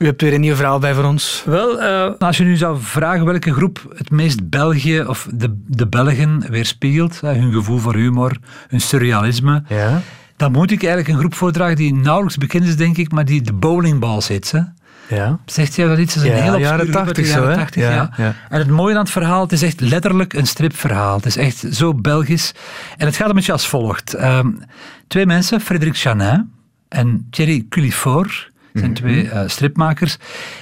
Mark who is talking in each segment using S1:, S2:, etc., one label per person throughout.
S1: U hebt weer een nieuw verhaal bij voor ons.
S2: Wel, uh, als je nu zou vragen welke groep het meest België of de, de Belgen weerspiegelt, hun gevoel voor humor, hun surrealisme,
S1: ja.
S2: dan moet ik eigenlijk een groep voordragen die nauwelijks bekend is, denk ik, maar die de bowlingballs heet. Hè?
S1: Ja.
S2: Zegt jij dat iets? Dat is een
S1: Ja,
S2: heel
S1: jaren
S2: obscure groep uit de
S1: 80 zo,
S2: jaren
S1: hè?
S2: 80,
S1: Ja,
S2: ja.
S1: ja.
S2: En het mooie aan het verhaal, het is echt letterlijk een stripverhaal. Het is echt zo Belgisch. En het gaat een beetje als volgt. Ehm, twee mensen, Frederik Chanin en Thierry Culifor, zijn twee eh, stripmakers.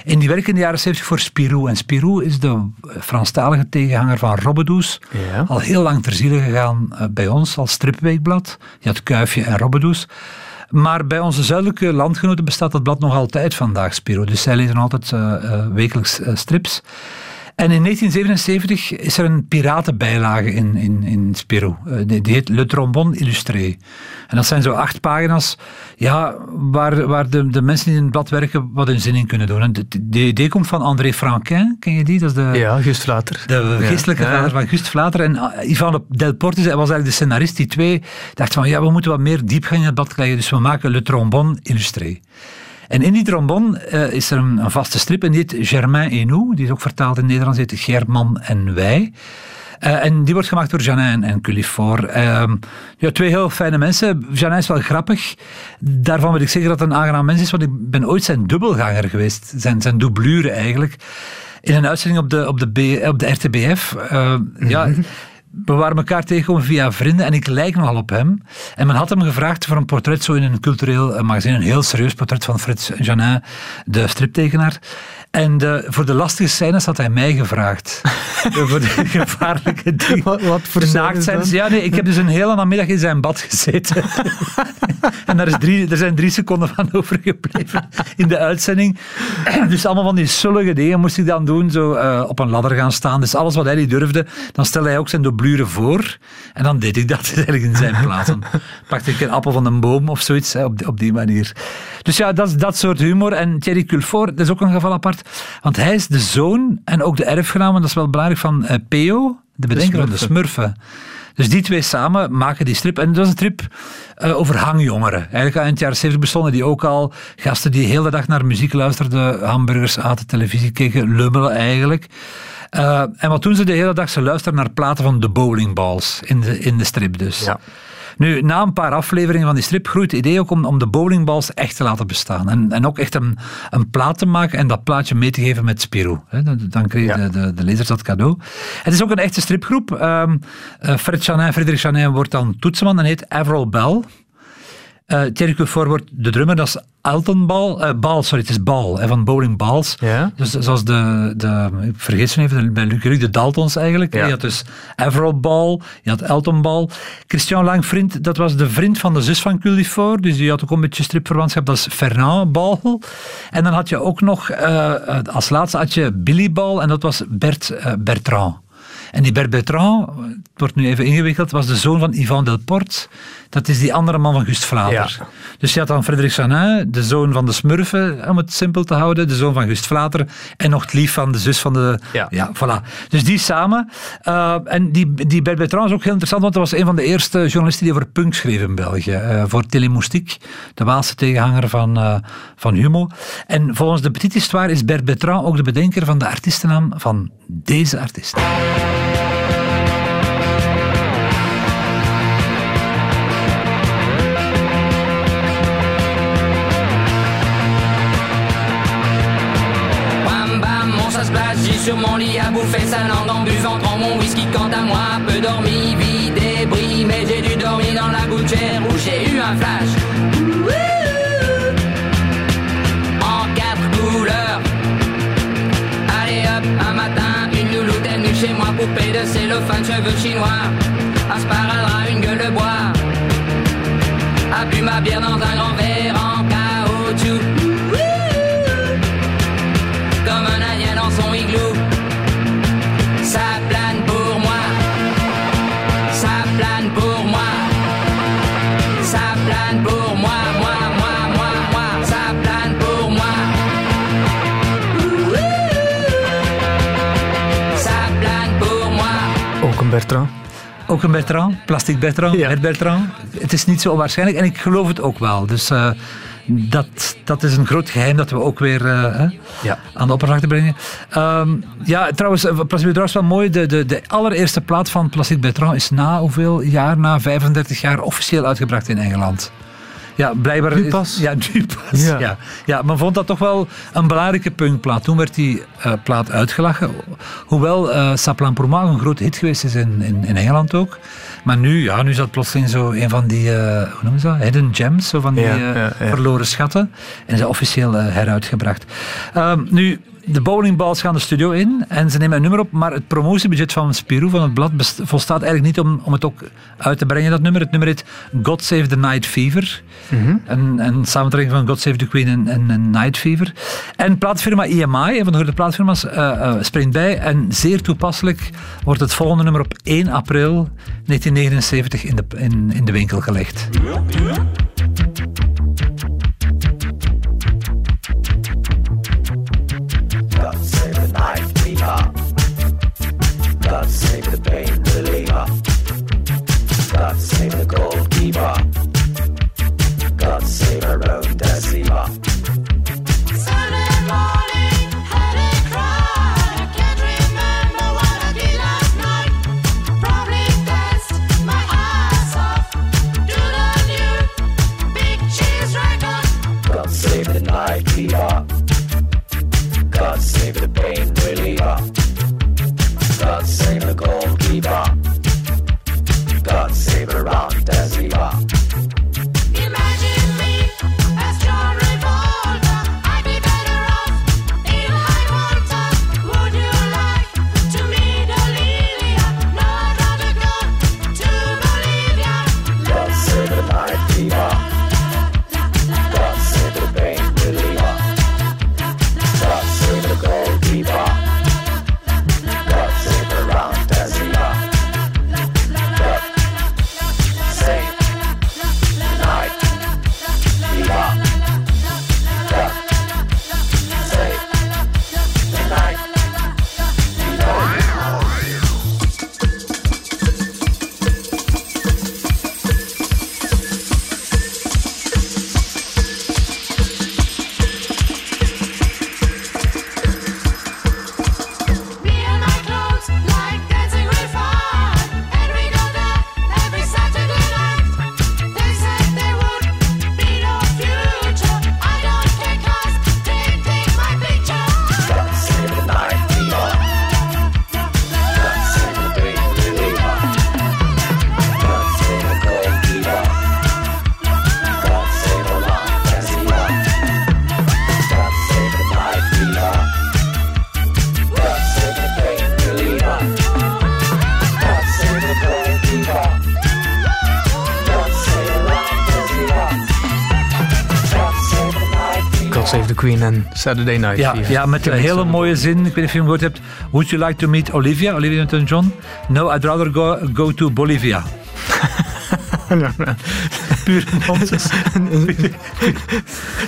S2: En die werken in de jaren 70 voor Spirou. En Spirou is de eh, Franstalige tegenhanger van Robbedoes.
S1: Ja.
S2: Al heel lang ter ziele gegaan eh, bij ons als stripweekblad. Je had Kuifje en Robbedoes. Maar bij onze zuidelijke landgenoten bestaat dat blad nog altijd vandaag, Spiro. Dus zij lezen altijd wekelijks strips. En in 1977 is er een piratenbijlage in, in, in Spiro. Eh, die, heet Le Trombone Illustré. En dat zijn zo acht pagina's ja, waar, waar de, de mensen die in het blad werken wat hun zin in kunnen doen. En de, de idee komt van André Franquin, ken je die? Dat is de,
S1: Ja, Gust Vlater.
S2: de geestelijke
S1: Ja.
S2: vader van Gust Vlater en Ivan Delporte was eigenlijk de scenarist. Die twee dachten van, ja, we moeten wat meer diepgang in het blad krijgen, dus we maken Le Trombone illustré. En in die trombone eh, is er een, vaste strip en die heet Germain et nous. Die is ook vertaald in het Nederlands, heet German en wij. Eh, en die wordt gemaakt door Janin en Culifor. Ehm, ja, twee heel fijne mensen. Janin is wel grappig. Daarvan wil ik zeggen dat het een aangenaam mens is, want ik ben ooit zijn dubbelganger geweest. Zijn, zijn doublure eigenlijk. In een uitzending op de, op de, op de RTBF. Eh, Ja, we waren elkaar tegengekomen via vrienden en ik lijk nogal op hem. En men had hem gevraagd voor een portret zo in een cultureel eh, magazine. Een heel serieus portret van Frits Janin, de striptekenaar. En de- voor de lastige scènes had hij mij gevraagd. voor de gevaarlijke dingen.
S1: Wat, wat voor scènes?
S2: Ja, nee, ik heb dus een hele namiddag in zijn bad gezeten. en daar, is drie, er zijn drie seconden van overgebleven in de uitzending. dus allemaal van die sullige dingen moest ik dan doen. Zo eh, op een ladder gaan staan. Dus alles wat hij niet durfde, dan stelde hij ook zijn voor. En dan deed ik dat eigenlijk in zijn plaats. Dan pakte ik een appel van een boom of zoiets, hè, op, die, op die manier. Dus ja, dat is dat soort humor. En Thierry Culfort, dat is ook een geval apart. Want hij is de zoon en ook de erfgenaam, en dat is wel belangrijk, van eh, Peo, de bedenker van de Smurfen. Dus die twee samen maken die strip. En dat is een strip eh, over hangjongeren. Eigenlijk in het jaren 70 bestonden die ook al. Gasten die de hele dag naar muziek luisterden, hamburgers aten, televisie keken, lummelen eigenlijk. Eh, en wat doen ze de hele dag? Ze luisteren naar platen van de bowlingballs in de, in de strip dus.
S1: Ja.
S2: Nu, na een paar afleveringen van die strip groeit het idee ook om, om de bowlingballs echt te laten bestaan. En, en ook echt een, een plaat te maken en dat plaatje mee te geven met Spiro. Dan,
S1: Ja.
S2: de, de, de lezers dat cadeau. Het is ook een echte stripgroep. Eh, Fred Chanin, Frederik Chanin wordt dan toetsenman en heet Avril Bell. Eh Thierry Cufor wordt de drummer, dat is Elton Ball. eh, Ball, sorry, het is Ball, hè, van Bowling Balls.
S1: Ja.
S2: Dus zoals de, de ik vergeet ze even, bij Luc de Daltons eigenlijk.
S1: Ja.
S2: Je had dus Avril Ball, je had Elton Ball. Christian Langvriend, dat was de vriend van de zus van Culifor, dus die had ook een beetje stripverwantschap, dat is Fernand Ball. En dan had je ook nog, eh, eh, als laatste had je Billy Ball en dat was Bert eh, Bertrand. En die Bert Bertrand, het wordt nu even ingewikkeld, was de zoon van Yvan Delporte. Dat is die andere man van Gust Vlater.
S1: Ja.
S2: Dus je had dan Frederik Chanin, de zoon van de Smurfen, om het simpel te houden, de zoon van Gust Vlater en nog het lief van de zus van de...
S1: Ja.
S2: voilà. Dus die samen. Uh, en die, die is ook heel interessant, want hij was een van de eerste journalisten die over punk schreef in België. Uh, voor Telemoustique, de Waalse tegenhanger van, uh, van Humo. En volgens de Petit Histoire is Bert Bertrand ook de bedenker van de artiestennaam van deze artiest.
S3: Sur mon lit à bouffer sa langue en buvant trop mon whisky quant à moi peu dormi, vie débris mais j'ai dû dormir dans la gouttière où j'ai eu un flash. En quatre couleurs. Allez hop un matin une louloute est venue chez moi poupée de cellophane cheveux chinois. Un sparadrap une gueule de bois. A bu ma bière dans un grand
S1: Bertrand.
S2: Ook een Bertrand, Plastic Bertrand,
S1: Ja.
S2: Bert Bertrand. Het is niet zo onwaarschijnlijk en ik geloof het ook wel. Dus eh, dat, dat is een groot geheim dat we ook weer eh, hè,
S1: Ja.
S2: aan de oppervlakte brengen. Ehm, ja, trouwens, eh, Plastic Bertrand is wel mooi. De, de, de allereerste plaat van Plastic Bertrand is na hoeveel jaar? Na 35 jaar officieel uitgebracht in Engeland. Ja, blijkbaar...
S1: Nu
S2: is-
S1: pas?
S2: Ja, nu pas. Ja.
S1: Ja.
S2: Ja. men vond dat toch wel een belangrijke punkplaat. Toen werd die eh, plaat uitgelachen. Hoewel eh Saplan pour moi een groot hit geweest is in, in, in Engeland ook. Maar nu, ja, nu is dat plotseling zo een van die, eh, hoe noemen ze dat? Hidden gems, zo van die
S1: Ja,
S2: verloren schatten. En is officieel heruitgebracht. Ehm, nu, de bowlingballs gaan de studio in en ze nemen een nummer op, maar het promotiebudget van Spirou, van het blad, volstaat eigenlijk niet om, om het ook uit te brengen, dat nummer. Het nummer heet God Save the Night Fever. Een, een samentrekking van God Save the Queen en, en, en Night Fever. En plaatfirma EMI, een van de grote plaatfirma's, eh, eh, springt bij. En zeer toepasselijk wordt het volgende nummer op 1 april 1979 in de, in, in de winkel gelegd.
S4: Night fever. God save the pain reliever. God save the goalkeeper. God save our own deceiver.
S1: Queen en Saturday Night
S2: Ja, ja, met een hele mooie zin. Ik weet niet of je hem gehoord hebt. Would you like to meet Olivia? Olivia Newton-John? No, I'd rather go, go to Bolivia. Puur nonsens.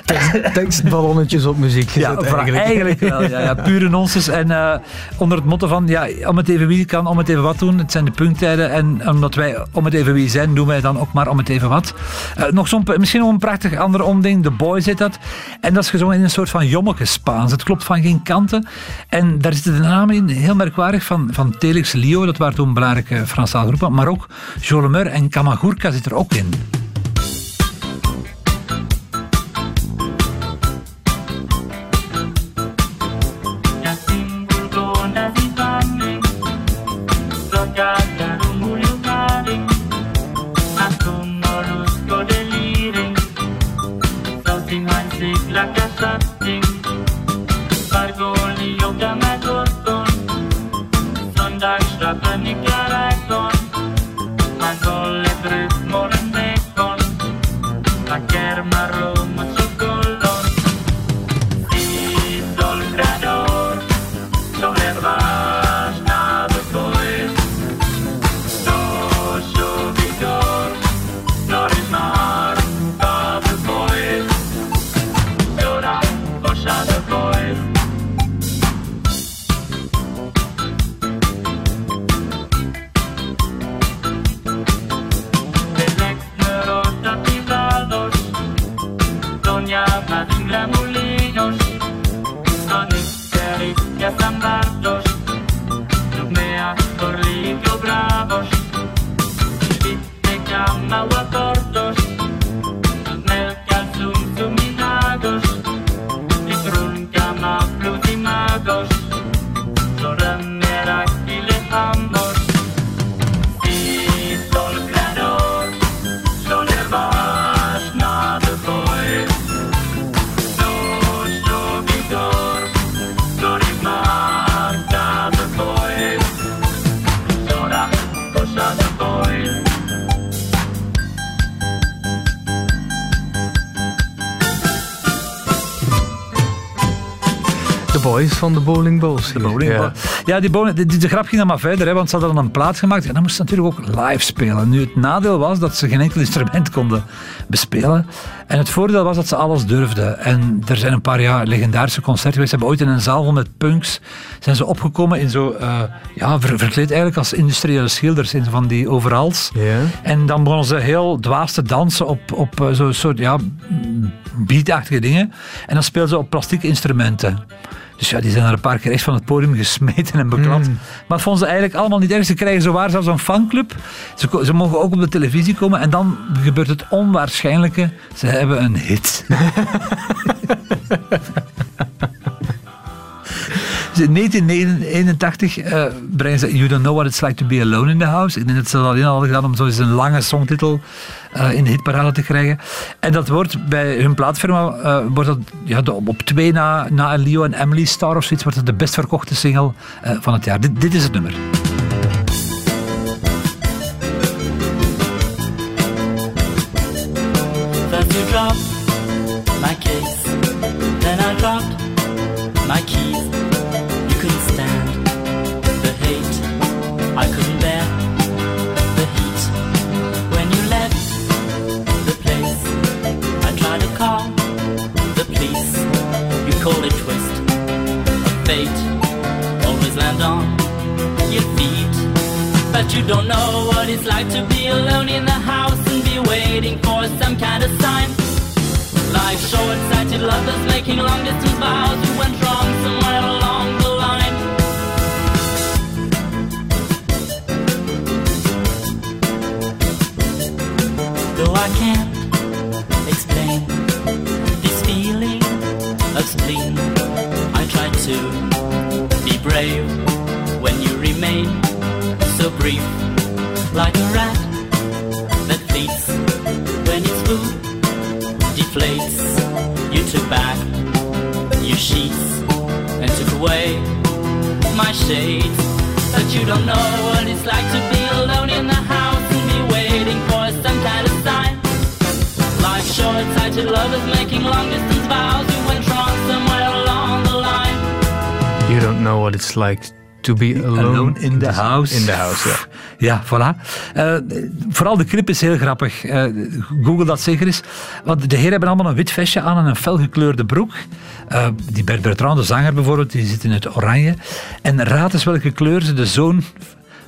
S1: Tekst- Tekstballonnetjes op muziek gezet
S2: Ja,
S1: eigenlijk.
S2: eigenlijk. wel. Ja, ja, pure nonsens. En eh, onder het motto van, ja, om het even wie kan, om het even wat doen. Het zijn de punktijden. En omdat wij om het even wie zijn, doen wij dan ook maar om het even wat. Eh, nog zo'n, misschien nog een prachtig ander omding. The Boy zit dat. En dat is gezongen in een soort van jommeke Spaans. Het klopt van geen kanten. En daar zitten de namen in, heel merkwaardig, van, van Telix Lio. Dat waren toen belangrijke Franstalige groepen. Maar ook Jo Lemeur en Kamagurka zit er ook in.
S5: la
S1: casa boys van de Bowling Bulls.
S2: De bowling.
S1: Ja.
S2: Ja, die bowling, de, de grap ging dan maar verder, hè, want ze hadden dan een plaat gemaakt en dan moesten ze natuurlijk ook live spelen. Nu, het nadeel was dat ze geen enkel instrument konden bespelen. En het voordeel was dat ze alles durfden. En er zijn een paar ja, legendarische concerten geweest. Ze hebben ooit in een zaal vol met punks zijn ze opgekomen in zo, eh, ja, ver- verkleed eigenlijk als industriële schilders in van die overals.
S1: Ja.
S2: En dan begonnen ze heel dwaas te dansen op, op eh, zo'n soort ja, beatachtige dingen. En dan speelden ze op plastieke instrumenten. Dus ja, die zijn er een paar keer echt van het podium gesmeten en beklapt. Maar dat vonden ze eigenlijk allemaal niet erg. Ze krijgen zowaar zelfs een fanclub. Ze, ze mogen ook op de televisie komen. En dan gebeurt het onwaarschijnlijke. Ze hebben een hit. Dus in 1981 eh, brengen ze You Don't Know What It's Like to Be Alone in the House. Ik denk dat ze dat alleen al hadden gedaan om zo eens een lange songtitel eh, in de hitparade te krijgen. En dat wordt bij hun plaatfirma eh, wordt dat, ja, op twee na, na Leo en Emily Star of zoiets, wordt het de best verkochte single eh, van het jaar. Dit, dit is het nummer.
S5: My keys. You stand the I you don't know what it's like to be alone in the house and be waiting for some kind of sign. Like short-sighted lovers making long-distance vows who went wrong somewhere along the line. Though I can't it's like to be alone,
S1: Alone
S2: in the house.
S1: In the house, ja.
S2: Ja, voilà. Eh, vooral de clip is heel grappig. Eh, Google dat zeker eens. Want de heren hebben allemaal een wit vestje aan en een felgekleurde broek. Eh, die Bert Bertrand, de zanger bijvoorbeeld, die zit in het oranje. En raad eens welke kleur ze de zoon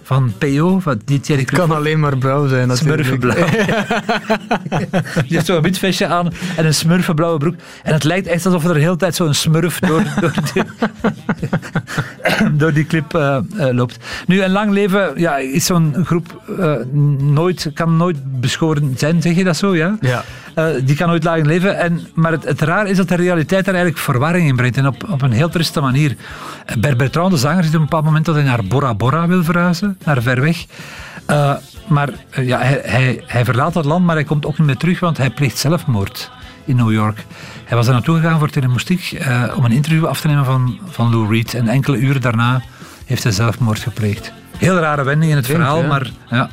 S2: van P.O., van die Thierry Club,
S1: Kan alleen maar blauw zijn natuurlijk.
S2: smurfenblauw. Die heeft zo'n wit vestje aan en een smurfenblauwe broek. En het lijkt echt alsof er de hele tijd zo'n smurf door, door, die, door die clip eh, eh, loopt. Nu, een lang leven ja, is zo'n groep eh, nooit, kan nooit beschoren zijn, zeg je dat zo? Ja.
S1: Ja.
S2: Eh, die kan nooit lang leven. En, maar het, het raar is dat de realiteit daar eigenlijk verwarring in brengt. En op, op een heel triste manier. Bert Bertrand, de zanger, ziet op een bepaald moment dat hij naar Bora Bora wil verhuizen. Naar ver weg. Eh, maar eh, ja, hij, hij, hij verlaat dat land, maar hij komt ook niet meer terug, want hij pleegt zelfmoord in New York. Hij was daar naartoe gegaan voor Telemoestiek eh om een interview af te nemen van, van Lou Reed. En enkele uren daarna heeft hij zelfmoord gepleegd. Heel rare wending in het verhaal,
S1: ja.
S2: maar ja.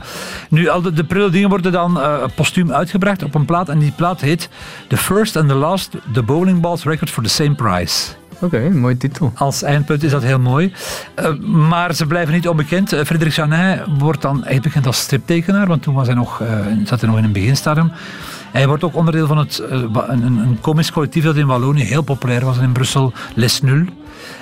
S2: Nu, al de, de prille dingen worden dan eh, postuum uitgebracht op een plaat. En die plaat heet The First and the Last The Bowling Balls Record for the Same Price.
S1: Oké, mooie titel.
S2: Als eindpunt is dat heel mooi. Eh, maar ze blijven niet onbekend. Uh, Frederik Janin wordt dan echt bekend als striptekenaar, want toen was hij nog, eh, zat hij nog in een beginstadium. Hij wordt ook onderdeel van het, eh, een, een komisch collectief dat in Wallonië heel populair was en in Brussel, Les Nul.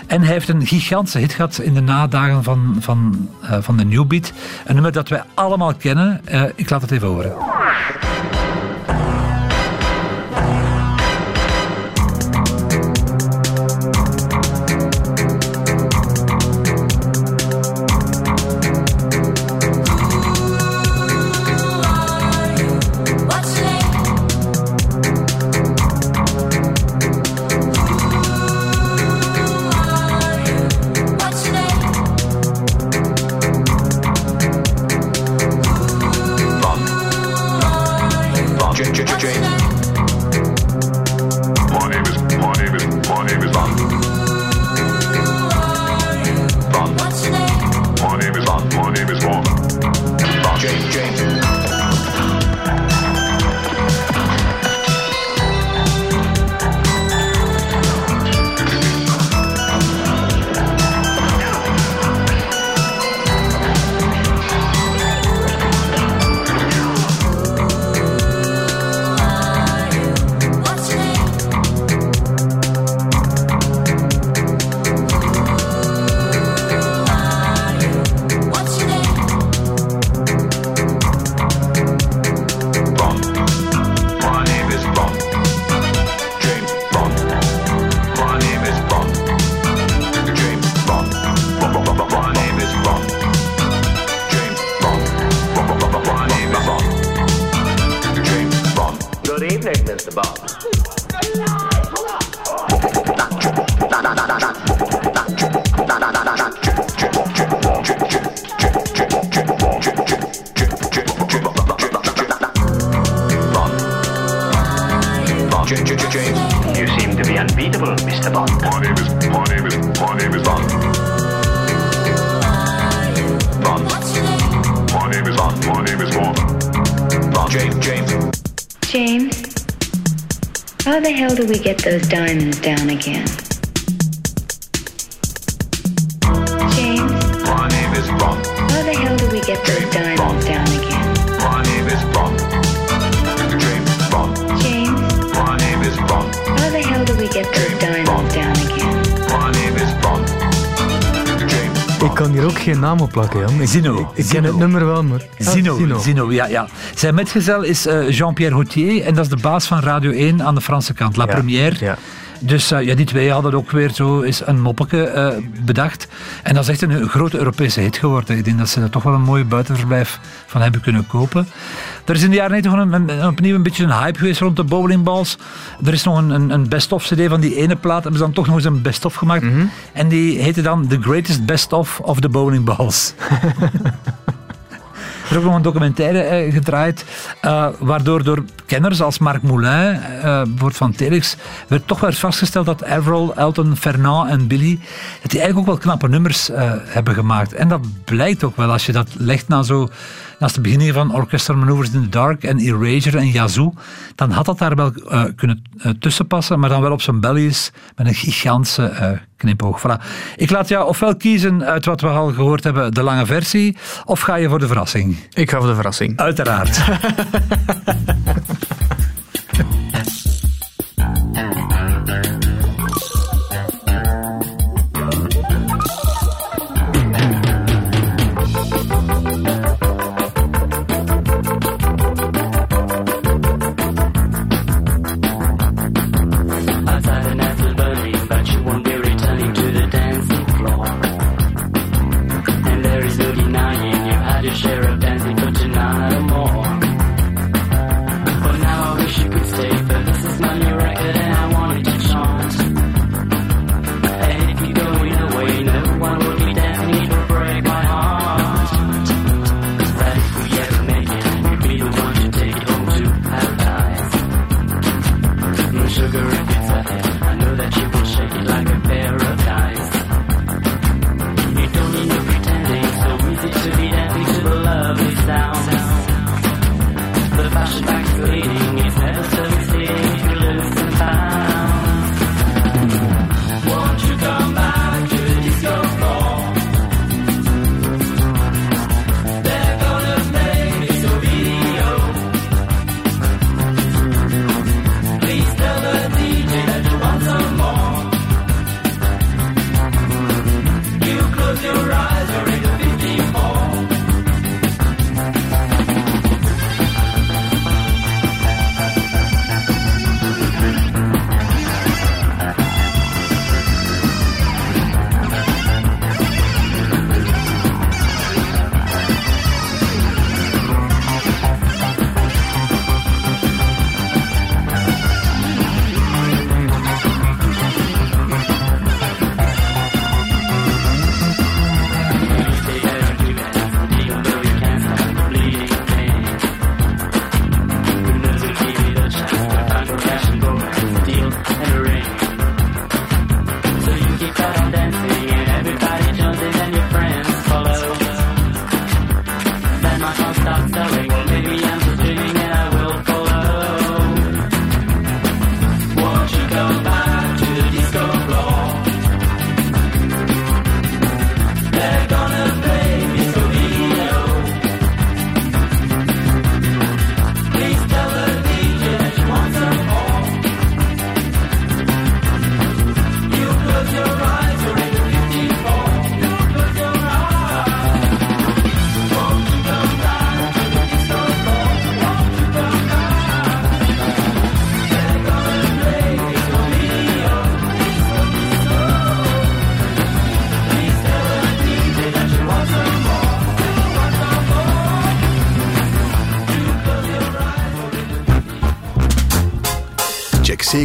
S2: En hij heeft een gigantische hit gehad in de nadagen van, van, eh, van de New Beat. Een nummer dat wij allemaal kennen. Eh, ik laat het even horen.
S6: J James, James. James,
S7: how the hell do we get those diamonds down again?
S1: Geen naam op plakken, Jan. Ik,
S2: Zino.
S1: Ik, ik ken het nummer wel, maar... Ah,
S2: Zino, Zino. ja, ja. Zijn metgezel is eh, Jean-Pierre Gaultier en dat is de baas van Radio 1 aan de Franse kant, La Première.
S1: ja.
S2: Dus eh, ja, die twee hadden ook weer zo eens een moppeke eh, bedacht. En dat is echt een grote Europese hit geworden. Ik denk dat ze er toch wel een mooi buitenverblijf van hebben kunnen kopen. Er is in de jaren 90 gewoon een, een- opnieuw een beetje een hype geweest rond de bowlingballs. Er is nog een, een, een best-of CD van die ene plaat. Hebben ze dan toch nog eens een best-of gemaakt. En die heette dan The Greatest Best-of of the Bowling Balls. Er ook nog een documentaire eh, gedraaid, eh, waardoor door kenners als Marc Moulin, eh, bijvoorbeeld van Telex, werd toch werd vastgesteld dat Avril, Elton, Fernand en Billy, dat die eigenlijk ook wel knappe nummers hebben gemaakt. En dat blijkt ook wel als je dat legt na zo, naast de beginning van Orchestra Maneuvers in the Dark en Erasure en Yazoo, dan had dat daar wel eh, kunnen uh, tussen passen, maar dan wel op zijn Belgisch met een gigantische uh, knipoog. Voilà. Ik laat jou ofwel kiezen uit wat we al gehoord hebben, de lange versie, of ga je voor de verrassing?
S1: Ik ga voor de verrassing.
S2: Uiteraard.
S5: you